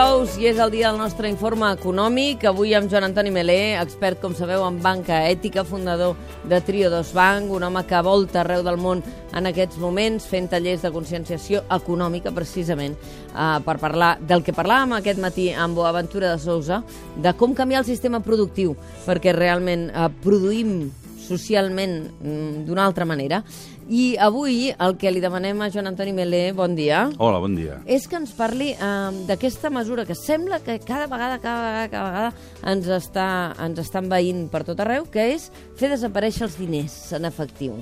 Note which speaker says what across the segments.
Speaker 1: dijous i és el dia del nostre informe econòmic. Avui amb Joan Antoni Melé, expert, com sabeu, en banca ètica, fundador de Triodos Bank, un home que volta arreu del món en aquests moments fent tallers de conscienciació econòmica, precisament, eh, per parlar del que parlàvem aquest matí amb Boaventura de Sousa, de com canviar el sistema productiu, perquè realment eh, produïm socialment mm, d'una altra manera. I avui el que li demanem a Joan Antoni Melé, bon dia,
Speaker 2: Hola, bon dia.
Speaker 1: és que ens parli eh, d'aquesta mesura que sembla que cada vegada, cada vegada, cada vegada ens està, ens està envaint per tot arreu, que és fer desaparèixer els diners en efectiu.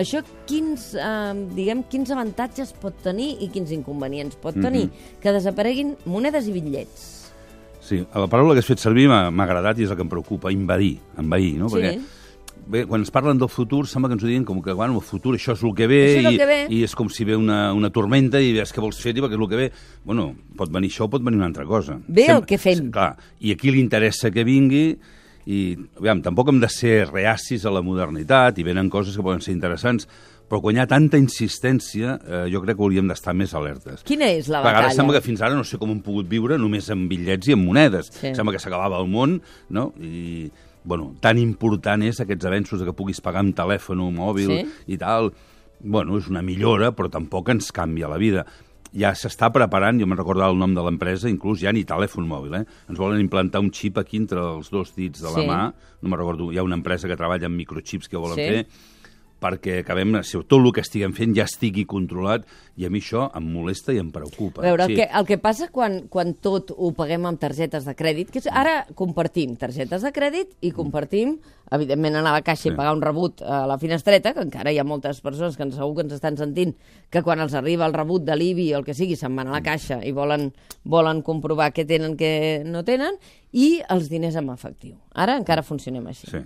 Speaker 1: Això quins, eh, diguem, quins avantatges pot tenir i quins inconvenients pot tenir? Que desapareguin monedes i bitllets.
Speaker 2: Sí, la paraula que has fet servir m'ha agradat i és el que em preocupa, invadir, envair, no?
Speaker 1: Sí.
Speaker 2: Perquè bé, quan ens parlen del futur sembla que ens ho diuen com que, bueno, el futur això és el que ve,
Speaker 1: és el
Speaker 2: i,
Speaker 1: que ve.
Speaker 2: i és com si ve una, una tormenta i veus què vols fer-hi perquè és el que ve. Bueno, pot venir això pot venir una altra cosa.
Speaker 1: Ve el que fem.
Speaker 2: Clar, i aquí li interessa que vingui i, aviam, tampoc hem de ser reacis a la modernitat i venen coses que poden ser interessants, però quan hi ha tanta insistència, eh, jo crec que hauríem d'estar més alertes.
Speaker 1: Quina és la
Speaker 2: A vegades
Speaker 1: batalla?
Speaker 2: sembla que fins ara no sé com hem pogut viure només amb bitllets i amb monedes.
Speaker 1: Sí.
Speaker 2: Sembla que s'acabava el món, no? I, bueno, tan important és aquests avenços que puguis pagar amb telèfon o mòbil
Speaker 1: Sí.
Speaker 2: i tal. Bueno, és una millora, però tampoc ens canvia la vida. Ja s'està preparant, jo me'n recordava el nom de l'empresa, inclús ja ni telèfon mòbil, eh? Ens volen implantar un xip aquí entre els dos dits de la
Speaker 1: Sí.
Speaker 2: mà. No me'n recordo, hi ha una empresa que treballa amb microchips que volen
Speaker 1: Sí.
Speaker 2: fer perquè acabem, si tot el que estiguem fent ja estigui controlat, i a mi això em molesta i em preocupa.
Speaker 1: A veure,
Speaker 2: Sí.
Speaker 1: el, que, el que passa quan, quan tot ho paguem amb targetes de crèdit, que és, ara compartim targetes de crèdit i compartim, evidentment, anar a la caixa
Speaker 2: Sí.
Speaker 1: i pagar un rebut a la finestreta, que encara hi ha moltes persones que segur que ens estan sentint que quan els arriba el rebut de l'IBI o el que sigui, se'n van a la caixa i volen, volen comprovar què tenen, què no tenen, i els diners en efectiu. Ara encara funcionem així.
Speaker 2: Sí.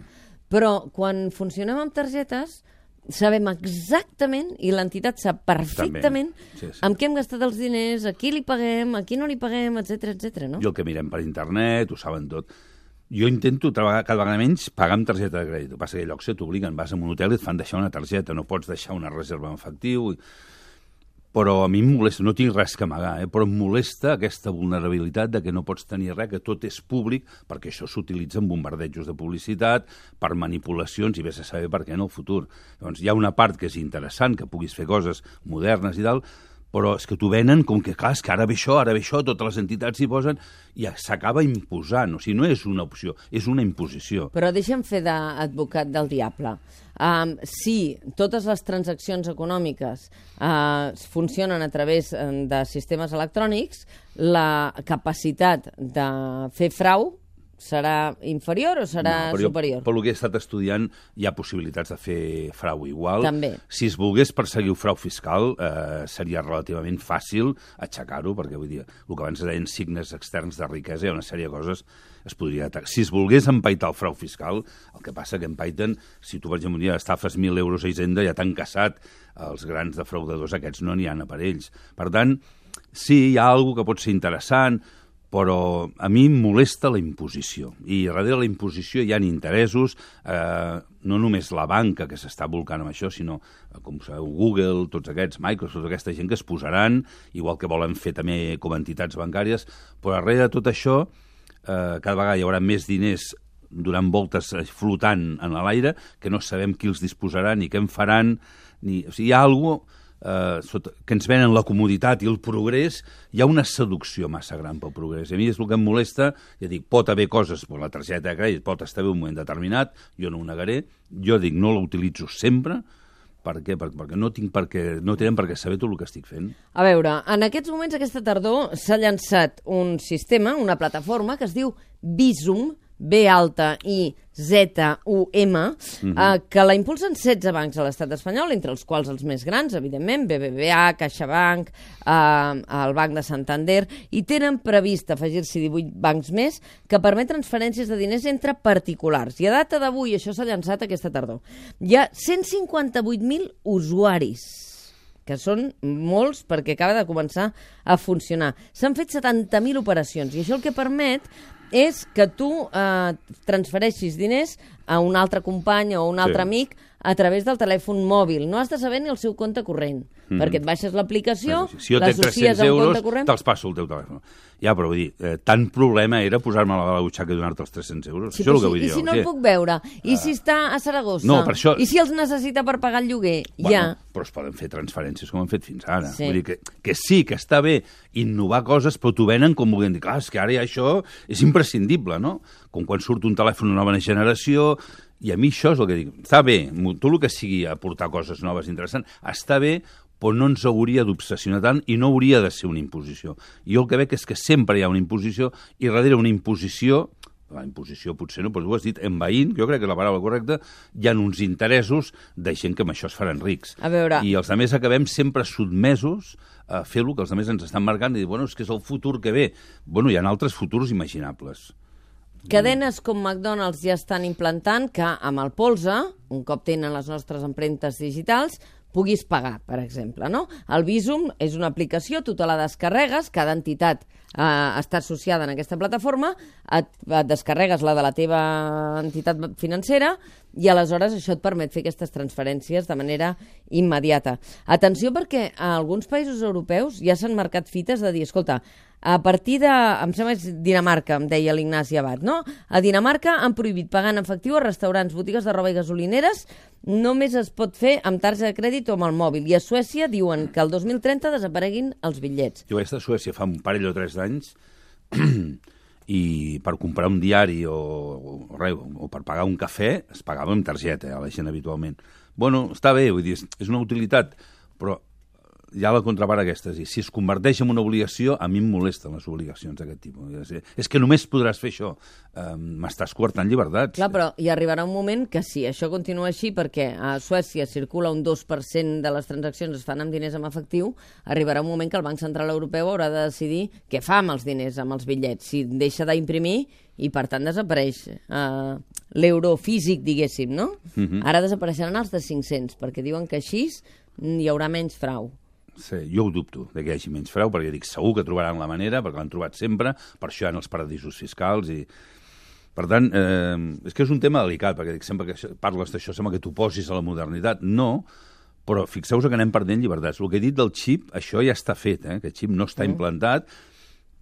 Speaker 1: Però quan funcionem amb targetes, sabem exactament, i l'entitat sap perfectament,
Speaker 2: Sí, sí.
Speaker 1: amb què hem gastat els diners, a qui li paguem, a qui no li paguem, etc etc. no?
Speaker 2: I el que mirem per internet, ho saben tot. Jo intento vegada, cada vegada menys pagar amb targeta de crèdit. El que passa que a llocs t'obliguen, vas a un hotel i et fan deixar una targeta, no pots deixar una reserva en efectiu. i- Però a mi em molesta, no tinc res que amagar, eh? però em molesta aquesta vulnerabilitat de que no pots tenir res, que tot és públic, perquè això s'utilitza en bombardejos de publicitat, per manipulacions, i vés a saber per què en el futur. Llavors, hi ha una part que és interessant, que puguis fer coses modernes i tal, però és que t'ho venen com que, clar, que ara ve això, ara ve això, totes les entitats s'hi posen, i s'acaba imposant. O sigui, no és una opció, és una imposició.
Speaker 1: Però deixa'm fer d'advocat del diable. Um, si totes les transaccions econòmiques uh, funcionen a través eh, de sistemes electrònics, la capacitat de fer frau serà inferior o serà
Speaker 2: però jo,
Speaker 1: superior?
Speaker 2: Per lo que he estat estudiant, hi ha possibilitats de fer frau igual.
Speaker 1: També.
Speaker 2: Si es volgués perseguir el frau fiscal, eh, seria relativament fàcil aixecar-ho, perquè vull dir, el que abans deien signes externs de riquesa, hi ha una sèrie de coses es podria atacar. Si es volgués empaitar el frau fiscal, el que passa que empaiten, si tu, per exemple, un dia estafes 1.000 euros a Hisenda, ja t'han caçat els grans defraudadors, aquests no n'hi ha a per ells. Per tant, sí, hi ha alguna que pot ser interessant, però a mi em molesta la imposició. I darrere la imposició hi ha interessos, eh, no només la banca que s'està volcant amb això, sinó, eh, com sabeu, Google, tots aquests, Microsoft, tota aquesta gent que es posaran, igual que volen fer també com a entitats bancàries, però darrere de tot això, eh, cada vegada hi haurà més diners donant voltes eh, flotant en l'aire, que no sabem qui els disposarà, ni què en faran, ni... O sigui, hi ha alguna eh, sota, que ens venen la comoditat i el progrés, hi ha una seducció massa gran pel progrés. I a mi és el que em molesta, ja dic, pot haver coses, per la targeta de crèdit pot estar bé un moment determinat, jo no ho negaré, jo dic, no la utilitzo sempre, per què? Per, perquè no, tinc perquè, no tenen per què saber tot el que estic fent.
Speaker 1: A veure, en aquests moments, aquesta tardor, s'ha llançat un sistema, una plataforma que es diu Visum, B alta i Z-U-M, eh, que la impulsen 16 bancs a l'estat espanyol, entre els quals els més grans, evidentment, BBVA, CaixaBank, eh, el Banc de Santander, i tenen previst afegir-s'hi 18 bancs més que permet transferències de diners entre particulars. I a data d'avui, això s'ha llançat aquesta tardor, hi ha 158.000 usuaris que són molts perquè acaba de començar a funcionar. S'han fet 70.000 operacions i això el que permet és que tu eh, transfereixis diners a un altre company o un altre
Speaker 2: Sí.
Speaker 1: amic a través del telèfon mòbil. No has de saber ni el seu compte corrent, perquè et baixes l'aplicació,
Speaker 2: Si jo
Speaker 1: l'associes
Speaker 2: 300
Speaker 1: a un
Speaker 2: euros,
Speaker 1: corrent...
Speaker 2: te'ls passo al teu telèfon. Ja, però vull dir, eh, tant problema era posar-me la butxaca i donar-te els 300 euros.
Speaker 1: Sí,
Speaker 2: això és el que vull
Speaker 1: I
Speaker 2: dir
Speaker 1: si
Speaker 2: jo.
Speaker 1: no
Speaker 2: sí.
Speaker 1: el puc veure? I si està a Saragossa?
Speaker 2: No, per això-
Speaker 1: I si els necessita per pagar el lloguer?
Speaker 2: Bueno,
Speaker 1: ja.
Speaker 2: Però es poden fer transferències com han fet fins ara.
Speaker 1: Sí.
Speaker 2: Vull dir que, que sí, que està bé innovar coses, però t'ho venen com volent dir, clar, és que ara ja això és imprescindible, no? Com quan surt un telèfon de nova generació, i a mi això és el que dic. Està bé, tot el que sigui aportar coses noves interessants, està bé, però no ens hauria d'obsessionar tant i no hauria de ser una imposició. Jo el que veig és que sempre hi ha una imposició i darrere una imposició la imposició potser no, però tu ho has dit, envaint, jo crec que la paraula correcta, hi ha uns interessos de gent que amb això es faran rics.
Speaker 1: A veure.
Speaker 2: I els altres acabem sempre sotmesos a fer el que els altres ens estan marcant i dir, bueno, és que és el futur que ve. Bueno, hi ha altres futurs imaginables.
Speaker 1: Cadenes com McDonald's ja estan implantant que amb el polze, un cop tenen les nostres empremtes digitals, puguis pagar, per exemple. No? El Visum és una aplicació, tu te la descarregues, cada entitat eh, està associada en aquesta plataforma, et, et descarregues la de la teva entitat financera i aleshores això et permet fer aquestes transferències de manera immediata. Atenció perquè a alguns països europeus ja s'han marcat fites de dir, escolta, a partir de, em sembla que és Dinamarca, em deia l'Ignasi Abad, no? A Dinamarca han prohibit pagar en efectiu a restaurants, botigues de roba i gasolineres, només es pot fer amb targeta de crèdit o amb el mòbil. I a Suècia diuen que el 2030 desapareguin els bitllets.
Speaker 2: Jo vaig estar a Suècia fa un parell o tres d'anys i per comprar un diari o, o, res, o per pagar un cafè es pagava amb targeta, eh, la gent habitualment. Bueno, està bé, vull dir, és una utilitat, però hi ha la contrapart aquesta, és dir, si es converteix en una obligació, a mi em molesten les obligacions d'aquest tipus. És, a dir, és que només podràs fer això. Um, M'estàs coartant llibertats.
Speaker 1: Clar, però hi arribarà un moment que si això continua així, perquè a Suècia circula un 2% de les transaccions es fan amb diners en efectiu, arribarà un moment que el Banc Central Europeu haurà de decidir què fa amb els diners, amb els bitllets, si deixa d'imprimir i, per tant, desapareix uh, l'euro físic, diguéssim, no? Ara desapareixeran els de 500, perquè diuen que així hi haurà menys frau.
Speaker 2: Sí, jo ho dubto, de que hi hagi menys frau, perquè dic, segur que trobaran la manera, perquè l'han trobat sempre, per això hi ha els paradisos fiscals i... Per tant, eh, és que és un tema delicat, perquè dic, sempre que parles d'això sembla que t'ho posis a la modernitat. No, però fixeu-vos que anem perdent llibertats. El que he dit del xip, això ja està fet, eh? aquest xip no està implantat,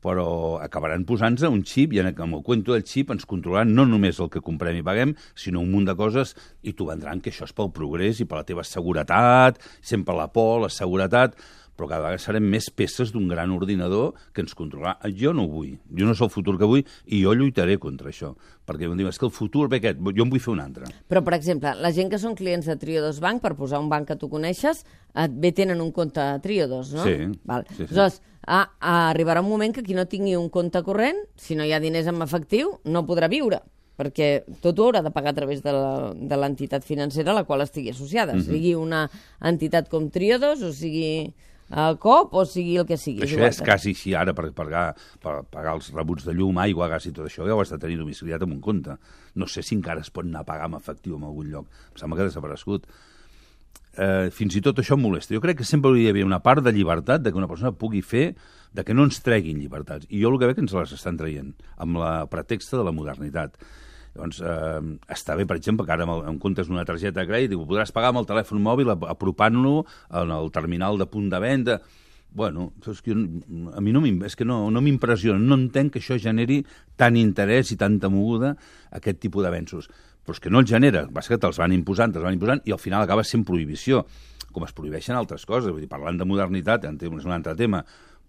Speaker 2: però acabaran posant-se un xip i en el, cuento del xip ens controlaran no només el que comprem i paguem, sinó un munt de coses i t'ho vendran que això és pel progrés i per la teva seguretat, sempre la por, la seguretat, però cada vegada serem més peces d'un gran ordinador que ens controlarà. Jo no ho vull, jo no és el futur que vull i jo lluitaré contra això, perquè em diuen, és que el futur ve aquest, jo en vull fer un altre.
Speaker 1: Però, per exemple, la gent que són clients de Triodos Bank, per posar un banc que tu coneixes, et bé tenen un compte a Triodos, no?
Speaker 2: Sí,
Speaker 1: Val.
Speaker 2: sí, sí.
Speaker 1: Aleshores, ah, ah, arribarà un moment que qui no tingui un compte corrent, si no hi ha diners en efectiu, no podrà viure perquè tot ho haurà de pagar a través de la- de l'entitat financera a la qual estigui associada,
Speaker 2: Mhm.
Speaker 1: sigui una entitat com Triodos, o sigui el COP, o sigui el que sigui.
Speaker 2: Això és quasi així ara per pagar, per pagar els rebuts de llum, aigua, gas i tot això, ja ho has de tenir domiciliat amb un compte. No sé si encara es pot anar a pagar amb efectiu en algun lloc. Em sembla que ha desaparegut. Eh, fins i tot això molesta. Jo crec que sempre hauria d'haver una part de llibertat de que una persona pugui fer, de que no ens treguin llibertats. I jo el que veig que ens les estan traient, amb la pretexta de la modernitat. Llavors, eh, està bé, per exemple, que ara en comptes d'una targeta de crèdit ho podràs pagar amb el telèfon mòbil ap- apropant-lo en el terminal de punt de venda. Bueno, és que a mi no és que no, no m'impressiona, no entenc que això generi tant interès i tanta moguda aquest tipus d'avenços. Però és que no el genera, va ser que te'ls van imposant, te'ls van imposant, i al final acaba sent prohibició, com es prohibeixen altres coses. Vull dir, parlant de modernitat, és un altre tema,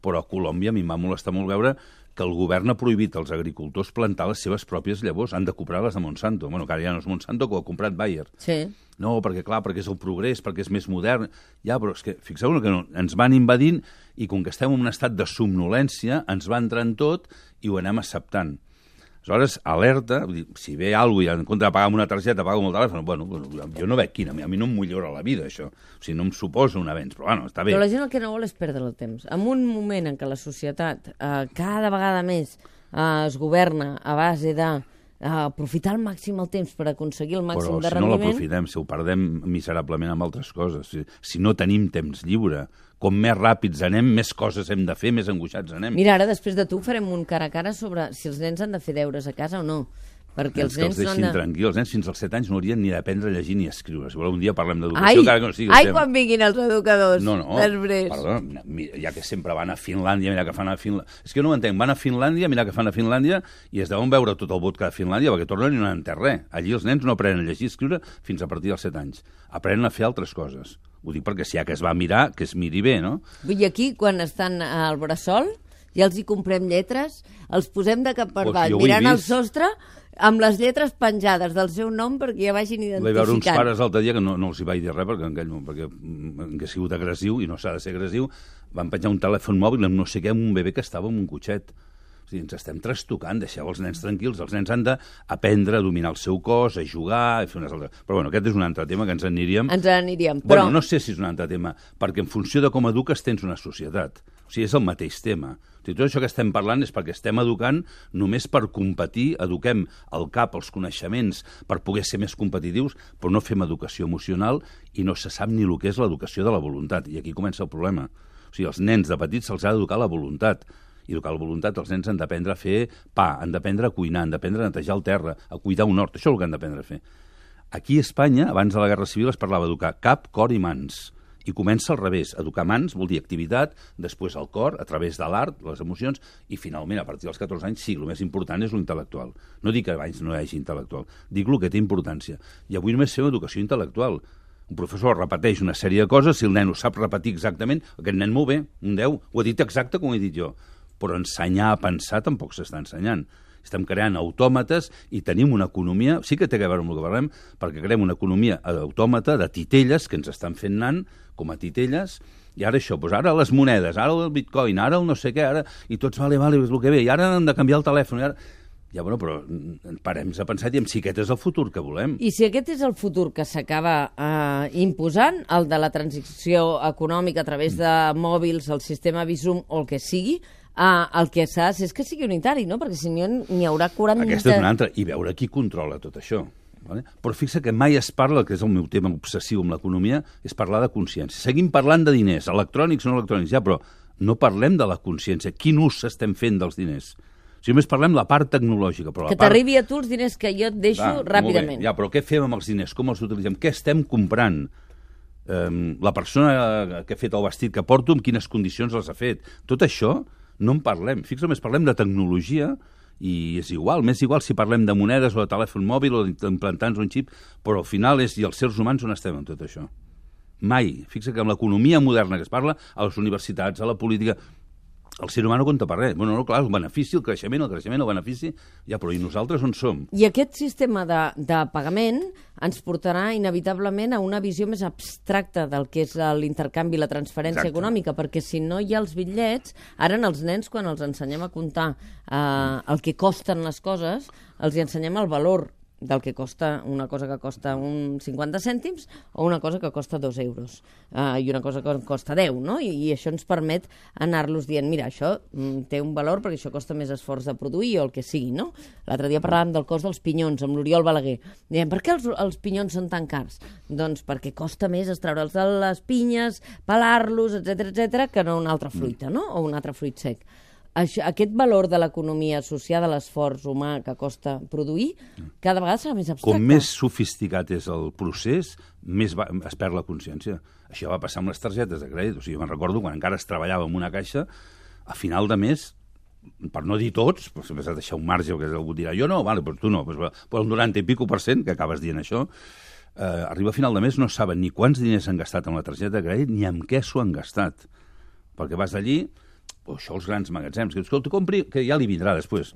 Speaker 2: però a Colòmbia a mi em va molestar molt veure que el govern ha prohibit als agricultors plantar les seves pròpies llavors, han de comprar les de Monsanto. Bueno, que ara ja no és Monsanto, que ho ha comprat Bayer.
Speaker 1: Sí.
Speaker 2: No, perquè clar, perquè és el progrés, perquè és més modern. Ja, però és que, fixeu-vos que no, ens van invadint i com que estem en un estat de somnolència, ens va entrar en tot i ho anem acceptant. Aleshores, alerta, si ve alguna cosa i en compte de pagar amb una targeta pago amb el telèfon, bueno, jo no veig quina, a mi no em millora la vida, això. O sigui, no em suposa un avenç, però bueno, està bé.
Speaker 1: Però la gent el que no vol és perdre el temps. En un moment en què la societat eh, cada vegada més eh, es governa a base de eh, aprofitar al màxim el temps per aconseguir el màxim
Speaker 2: Però
Speaker 1: de
Speaker 2: si no
Speaker 1: rendiment...
Speaker 2: l'aprofitem, si ho perdem miserablement amb altres coses, si, si no tenim temps lliure, com més ràpids anem, més coses hem de fer, més angoixats anem.
Speaker 1: Mira, ara després de tu farem un cara a cara sobre si els nens han de fer deures a casa o no. Perquè els
Speaker 2: que els
Speaker 1: nens no han
Speaker 2: deixin
Speaker 1: de...
Speaker 2: tranquils. Els nens fins als 7 anys no haurien ni d'aprendre a llegir ni a escriure. Si voleu, un dia parlem
Speaker 1: Ai,
Speaker 2: d'educació, encara que no sigui
Speaker 1: ai quan vinguin els educadors
Speaker 2: No, no,
Speaker 1: després.
Speaker 2: perdona, mira, ja que sempre van a Finlàndia, mira que fan a Finlàndia... És que no ho entenc, van a Finlàndia, mira que fan a Finlàndia, i es deuen veure tot el vodka de Finlàndia, perquè tornen i no han entès res. Allí els nens no aprenen a llegir i escriure fins a partir dels 7 anys. Aprenen a fer altres coses. Ho dic perquè si ha que es va mirar, que es miri bé, no?
Speaker 1: Dir, aquí, quan estan al bressol, ja els hi comprem lletres, els posem de cap per avall,
Speaker 2: he
Speaker 1: mirant al sostre, amb les lletres penjades del seu nom perquè ja vagin
Speaker 2: Vaig veure uns
Speaker 1: identificant.
Speaker 2: pares l'altre dia que no, no els hi vaig dir res perquè, en aquell, perquè mm, que ha sigut agressiu i no s'ha de ser agressiu, van penjar un telèfon mòbil amb no sé què, amb un bebè que estava en un cotxet. O sigui, ens estem trastocant, deixeu els nens tranquils, els nens han d'aprendre a dominar el seu cos, a jugar, a fer unes altres... Però bueno, aquest és un altre tema que ens aniríem...
Speaker 1: Ens n'aniríem.
Speaker 2: Però...
Speaker 1: Però
Speaker 2: Bueno, no sé si és un altre tema, perquè en funció de com eduques tens una societat. O sigui, és el mateix tema. O sigui, tot això que estem parlant és perquè estem educant només per competir, eduquem el cap, els coneixements, per poder ser més competitius, però no fem educació emocional i no se sap ni el que és l'educació de la voluntat. I aquí comença el problema. O sigui, els nens de petits se'ls ha d'educar la voluntat. I educar la voluntat, els nens han d'aprendre a fer pa, han d'aprendre a cuinar, han d'aprendre a netejar el terra, a cuidar un hort. Això és el que han d'aprendre a fer. Aquí a Espanya, abans de la Guerra Civil, es parlava d'educar cap, cor i mans. I comença al revés. Educar mans vol dir activitat, després el cor, a través de l'art, les emocions, i finalment, a partir dels 14 anys, sí, el més important és l'intel·lectual. No dic que abans no hi hagi intel·lectual, dic el que té importància. I avui només fem educació intel·lectual. Un professor repeteix una sèrie de coses, si el nen ho sap repetir exactament, aquest nen molt bé, un 10, ho ha dit exacte com ho he dit jo. Però ensenyar a pensar tampoc s'està ensenyant estem creant autòmates i tenim una economia, sí que té a veure amb el que parlem, perquè creem una economia autòmata de titelles que ens estan fent nan com a titelles, i ara això, doncs ara les monedes, ara el bitcoin, ara el no sé què, ara... i tots, vale, vale, és el que ve, i ara hem de canviar el telèfon, i ara... Ja, bueno, però mm, parem a pensar, diem, si aquest és el futur que volem.
Speaker 1: I si aquest és el futur que s'acaba eh, imposant, el de la transició econòmica a través de mòbils, el sistema Visum o el que sigui, eh, el que s'ha fer és que sigui unitari, no? Perquè si no n'hi haurà 40...
Speaker 2: Aquesta és una altra, i veure qui controla tot això. Vale? Però fixa que mai es parla, que és el meu tema obsessiu amb l'economia, és parlar de consciència. Seguim parlant de diners, electrònics o no electrònics, ja, però no parlem de la consciència. Quin ús estem fent dels diners? Si només parlem la part tecnològica, però
Speaker 1: Que
Speaker 2: la part...
Speaker 1: t'arribi a tu els diners que jo et deixo
Speaker 2: Va,
Speaker 1: ràpidament.
Speaker 2: Ja, però què fem amb els diners? Com els utilitzem? Què estem comprant? Um, la persona que ha fet el vestit que porto, en quines condicions les ha fet? Tot això no en parlem. Fixa, només parlem de tecnologia i és igual, més igual si parlem de monedes o de telèfon mòbil o d'implantants o un xip, però al final és, i els seres humans on estem en tot això? Mai. Fixa que amb l'economia moderna que es parla, a les universitats, a la política, el ser humà no compta per res. Bueno, no, clar, el benefici, el creixement, el creixement, el benefici... Ja, però i nosaltres on som?
Speaker 1: I aquest sistema de, de pagament ens portarà inevitablement a una visió més abstracta del que és l'intercanvi, la transferència
Speaker 2: Exacte.
Speaker 1: econòmica, perquè si no hi ha els bitllets, ara els nens, quan els ensenyem a comptar eh, el que costen les coses, els hi ensenyem el valor del que costa una cosa que costa un 50 cèntims o una cosa que costa 2 euros uh, i una cosa que costa 10, no? I, i això ens permet anar-los dient, mira, això mm, té un valor perquè això costa més esforç de produir o el que sigui, no? L'altre dia parlàvem del cost dels pinyons amb l'Oriol Balaguer. Diem, per què els, els pinyons són tan cars? Doncs perquè costa més extraure'ls de les pinyes, pelar-los, etc etc que no una altra fruita, no? O un altre fruit sec. Això, aquest valor de l'economia associada a l'esforç humà que costa produir, cada vegada serà més abstracte.
Speaker 2: Com més sofisticat és el procés, més va, es perd la consciència. Això va passar amb les targetes de crèdit. O sigui, me'n recordo quan encara es treballava en una caixa, a final de mes, per no dir tots, però sempre s'ha de deixar un marge, que algú dirà, jo no, vale, però tu no, però, però un 90 i pico per cent, que acabes dient això, eh, arriba a final de mes no saben ni quants diners han gastat amb la targeta de crèdit ni amb què s'ho han gastat. Perquè vas allí, o això els grans magatzems, que dius, escolta, compri, que ja li vindrà després.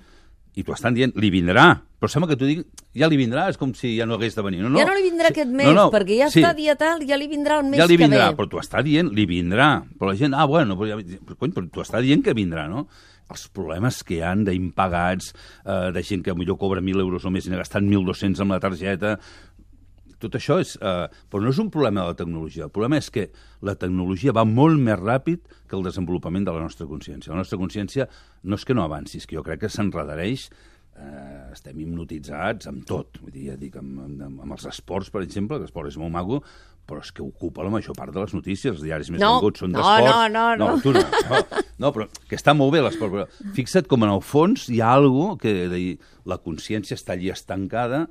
Speaker 2: I t'ho estan dient, li vindrà. Però sembla que t'ho digui, ja li vindrà, és com si ja no hagués de venir. No, no.
Speaker 1: Ja no li vindrà aquest mes,
Speaker 2: no, no,
Speaker 1: perquè ja
Speaker 2: sí.
Speaker 1: està dia tal, ja li vindrà el mes
Speaker 2: ja li vindrà,
Speaker 1: que ve.
Speaker 2: però t'ho està dient, li vindrà. Però la gent, ah, bueno, però, ja, però, cony, però t'ho està dient que vindrà, no? Els problemes que hi han d'impagats, eh, de gent que millor cobra 1.000 euros o més i n'ha gastat 1.200 amb la targeta, tot això és... Eh, però no és un problema de la tecnologia. El problema és que la tecnologia va molt més ràpid que el desenvolupament de la nostra consciència. La nostra consciència no és que no avanci, és que jo crec que s'enredareix eh, estem hipnotitzats amb tot. Vull dir, ja dic, amb, amb, amb els esports, per exemple, que l'esport és molt maco, però és que ocupa la major part de les notícies. Els diaris més
Speaker 1: No,
Speaker 2: coneguts són d'esport.
Speaker 1: no, no, no.
Speaker 2: no. tu no, no. No, però que està molt bé l'esport, però fixa't com en el fons hi ha algo que de dir, la consciència està allí estancada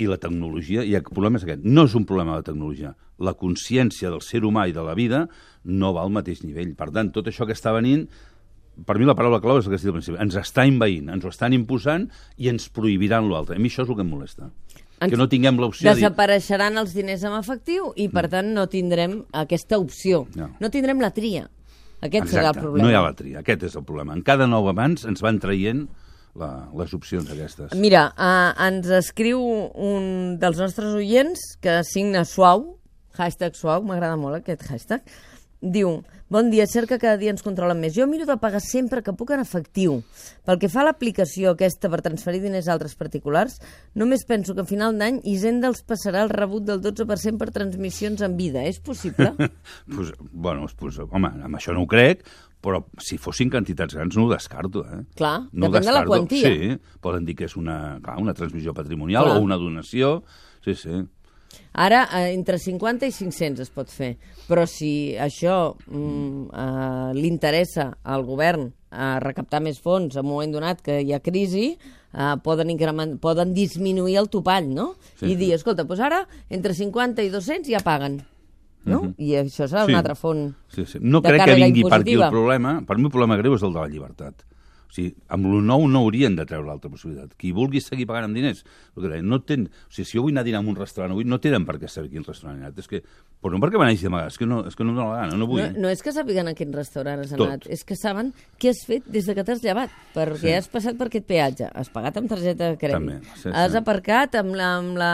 Speaker 2: i la tecnologia, i el problema és aquest, no és un problema de tecnologia, la consciència del ser humà i de la vida no va al mateix nivell. Per tant, tot això que està venint, per mi la paraula clau és el que has dit al principi, ens està inveint, ens ho estan imposant i ens prohibiran l'altre. A mi això és el que em molesta. Que no tinguem l'opció de dir...
Speaker 1: Desapareixeran els diners en efectiu i, per tant, no tindrem aquesta opció.
Speaker 2: No.
Speaker 1: No tindrem la tria. Aquest serà el problema.
Speaker 2: no hi ha la tria, aquest és el problema. En cada nou avanç ens van traient la, les opcions aquestes.
Speaker 1: Mira, uh, ens escriu un dels nostres oients que signa suau, hashtag suau, m'agrada molt aquest hashtag, diu, bon dia, cert que cada dia ens controlen més. Jo miro de pagar sempre que puc en efectiu. Pel que fa a l'aplicació aquesta per transferir diners a altres particulars, només penso que a final d'any Hisenda els passarà el rebut del 12% per transmissions en vida. És possible?
Speaker 2: pues, bueno, pues, home, amb això no ho crec, però si fossin quantitats grans no ho descarto, eh?
Speaker 1: Clar,
Speaker 2: no
Speaker 1: depèn de la
Speaker 2: descarto.
Speaker 1: quantia.
Speaker 2: Sí, poden dir que és una, clar, una transmissió patrimonial
Speaker 1: Clar.
Speaker 2: o una donació. Sí, sí.
Speaker 1: Ara, eh, entre 50 i 500 es pot fer, però si això mm, eh, li interessa al govern a recaptar més fons en un moment donat que hi ha crisi, eh, poden, increment, poden disminuir el topall, no?
Speaker 2: Sí,
Speaker 1: I dir, escolta, doncs ara entre 50 i 200 ja paguen, no? I això serà
Speaker 2: Sí.
Speaker 1: una altra font
Speaker 2: sí, sí. No crec que vingui per aquí el problema. Per mi el problema greu és el de la llibertat. O sigui, amb lo nou no haurien de treure l'altra possibilitat. Qui vulgui seguir pagant amb diners, el no ten... o sigui, si jo vull anar a dinar en un restaurant avui, no tenen per què saber quin restaurant he anat. És que, però no perquè me n'hagi d'amagar, és que no, és que no em dóna la gana, no vull.
Speaker 1: No, no és que sàpiguen a quin restaurant has
Speaker 2: Tot.
Speaker 1: anat, és que saben què has fet des de que t'has llevat, perquè
Speaker 2: Sí.
Speaker 1: has passat per aquest peatge, has pagat amb targeta de crèdit,
Speaker 2: També, sí,
Speaker 1: has
Speaker 2: sí.
Speaker 1: aparcat amb la, amb la,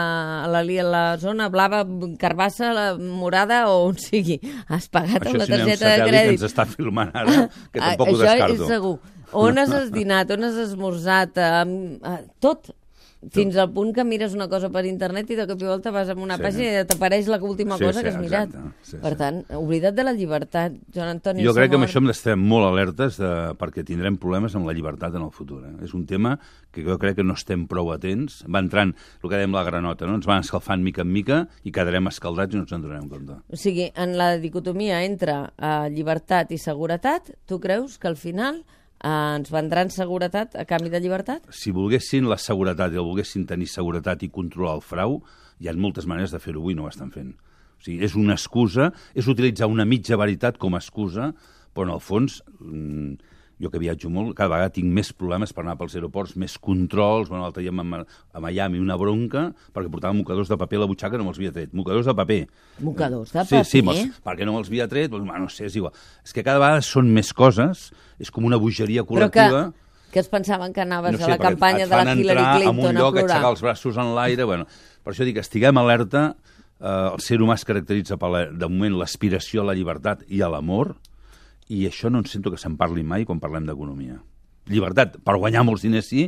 Speaker 1: la, la, la zona blava, carbassa, la morada o on sigui, has pagat
Speaker 2: Això
Speaker 1: amb la
Speaker 2: si
Speaker 1: targeta de
Speaker 2: satèl·lit que
Speaker 1: crèdit.
Speaker 2: ens està filmant ara, que tampoc ho
Speaker 1: Això
Speaker 2: descarto.
Speaker 1: és segur. On has dinat, on has esmorzat, um, uh, tot. Fins al punt que mires una cosa per internet i de cop i volta vas a una
Speaker 2: Sí.
Speaker 1: pàgina i t'apareix la última
Speaker 2: Sí,
Speaker 1: cosa
Speaker 2: sí,
Speaker 1: que has mirat.
Speaker 2: exacte. Sí,
Speaker 1: per
Speaker 2: sí.
Speaker 1: tant, oblida't de la llibertat, Joan Antoni
Speaker 2: Jo crec que amb això hem d'estar molt alertes de, perquè tindrem problemes amb la llibertat en el futur. Eh? És un tema que jo crec que no estem prou atents. Va entrant, el que dèiem la granota, no? ens van escalfant mica en mica i quedarem escaldats i no ens en donarem compte.
Speaker 1: O sigui, en la dicotomia entre uh, llibertat i seguretat, tu creus que al final uh, ens vendran seguretat a canvi de llibertat?
Speaker 2: Si volguessin la seguretat i el volguessin tenir seguretat i controlar el frau, hi ha moltes maneres de fer-ho avui, no ho estan fent. O sigui, és una excusa, és utilitzar una mitja veritat com a excusa, però en el fons, mm, jo que viatjo molt, cada vegada tinc més problemes per anar pels aeroports, més controls, bueno, l'altre dia a, a Miami una bronca perquè portava mocadors de paper a la butxaca no me'ls havia tret. Mocadors de paper.
Speaker 1: Mocadors de
Speaker 2: sí,
Speaker 1: paper?
Speaker 2: Sí, me'ls, perquè no me'ls havia tret, doncs, bueno, no sé, és igual. És que cada vegada són més coses, és com una bogeria
Speaker 1: Però que,
Speaker 2: col·lectiva.
Speaker 1: que es pensaven que anaves
Speaker 2: No sé,
Speaker 1: a la campanya de la Hillary Clinton
Speaker 2: en un lloc,
Speaker 1: a plorar.
Speaker 2: aixecar els braços en l'aire... Bueno, per això dic, estiguem alerta, eh, el ser humà es caracteritza, per la, de moment, l'aspiració a la llibertat i a l'amor, i això no en sento que se'n parli mai quan parlem d'economia. Llibertat, per guanyar molts diners sí,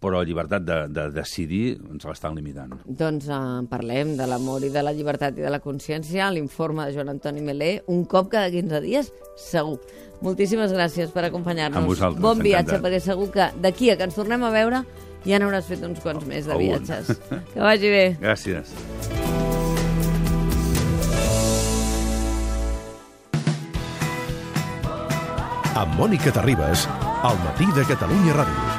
Speaker 2: però llibertat de, de decidir ens l'estan limitant.
Speaker 1: Doncs uh, parlem de l'amor i de la llibertat i de la consciència, a l'informe de Joan Antoni Melé, un cop cada 15 dies, segur. Moltíssimes gràcies per acompanyar-nos. Bon viatge,
Speaker 2: encantat.
Speaker 1: perquè segur que d'aquí a que ens tornem a veure ja n'hauràs fet uns quants més de
Speaker 2: Algun.
Speaker 1: viatges. Que vagi bé.
Speaker 2: Gràcies.
Speaker 3: Amb Mònica Terribas, al matí de Catalunya Ràdio.